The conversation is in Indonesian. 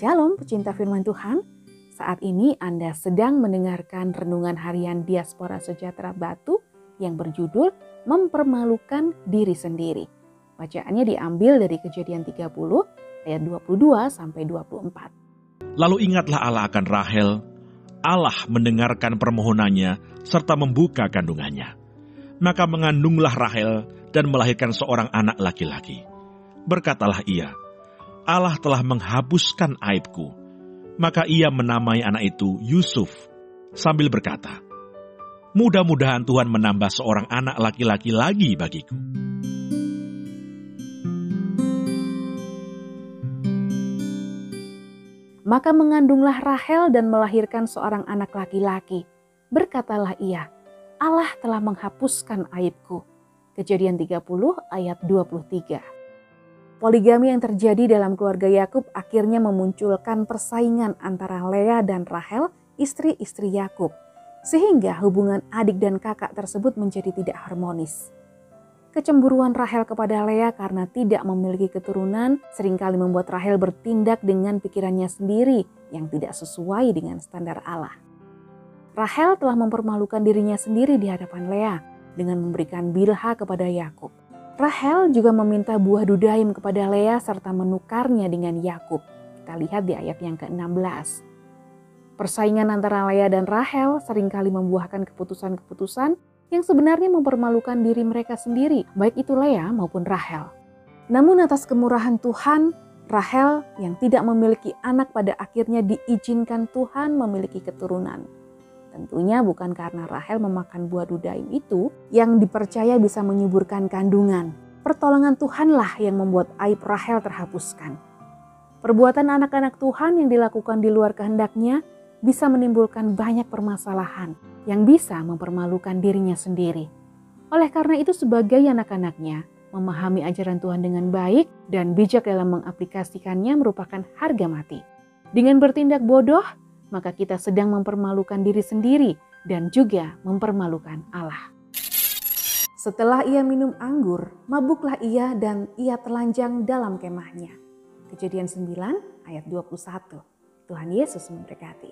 Shalom pecinta firman Tuhan. Saat ini Anda sedang mendengarkan renungan harian Diaspora Sejahtera Batu yang berjudul Mempermalukan Diri Sendiri. Bacaannya diambil dari Kejadian 30 ayat 22 sampai 24. Lalu ingatlah Allah akan Rahel. Allah mendengarkan permohonannya serta membuka kandungannya. Maka mengandunglah Rahel dan melahirkan seorang anak laki-laki. Berkatalah ia, Allah telah menghapuskan aibku. Maka ia menamai anak itu Yusuf sambil berkata, Mudah-mudahan Tuhan menambah seorang anak laki-laki lagi bagiku. Maka mengandunglah Rahel dan melahirkan seorang anak laki-laki. Berkatalah ia, Allah telah menghapuskan aibku. Kejadian 30 ayat 23. Poligami yang terjadi dalam keluarga Yakub akhirnya memunculkan persaingan antara Lea dan Rahel, istri-istri Yakub, sehingga hubungan adik dan kakak tersebut menjadi tidak harmonis. Kecemburuan Rahel kepada Lea karena tidak memiliki keturunan sering kali membuat Rahel bertindak dengan pikirannya sendiri yang tidak sesuai dengan standar Allah. Rahel telah mempermalukan dirinya sendiri di hadapan Lea dengan memberikan Bilha kepada Yakub. Rahel juga meminta buah dudaim kepada Lea serta menukarnya dengan Yakub. Kita lihat di ayat yang ke-16. Persaingan antara Lea dan Rahel sering kali membuahkan keputusan-keputusan yang sebenarnya mempermalukan diri mereka sendiri, baik itu Lea maupun Rahel. Namun atas kemurahan Tuhan, Rahel yang tidak memiliki anak pada akhirnya diizinkan Tuhan memiliki keturunan. Tentunya bukan karena Rahel memakan buah dudaim itu yang dipercaya bisa menyuburkan kandungan. Pertolongan Tuhanlah yang membuat aib Rahel terhapuskan. Perbuatan anak-anak Tuhan yang dilakukan di luar kehendaknya bisa menimbulkan banyak permasalahan yang bisa mempermalukan dirinya sendiri. Oleh karena itu sebagai anak-anaknya, memahami ajaran Tuhan dengan baik dan bijak dalam mengaplikasikannya merupakan harga mati. Dengan bertindak bodoh, maka kita sedang mempermalukan diri sendiri dan juga mempermalukan Allah. Setelah ia minum anggur, mabuklah ia dan ia telanjang dalam kemahnya. Kejadian 9 ayat 21. Tuhan Yesus memberkati.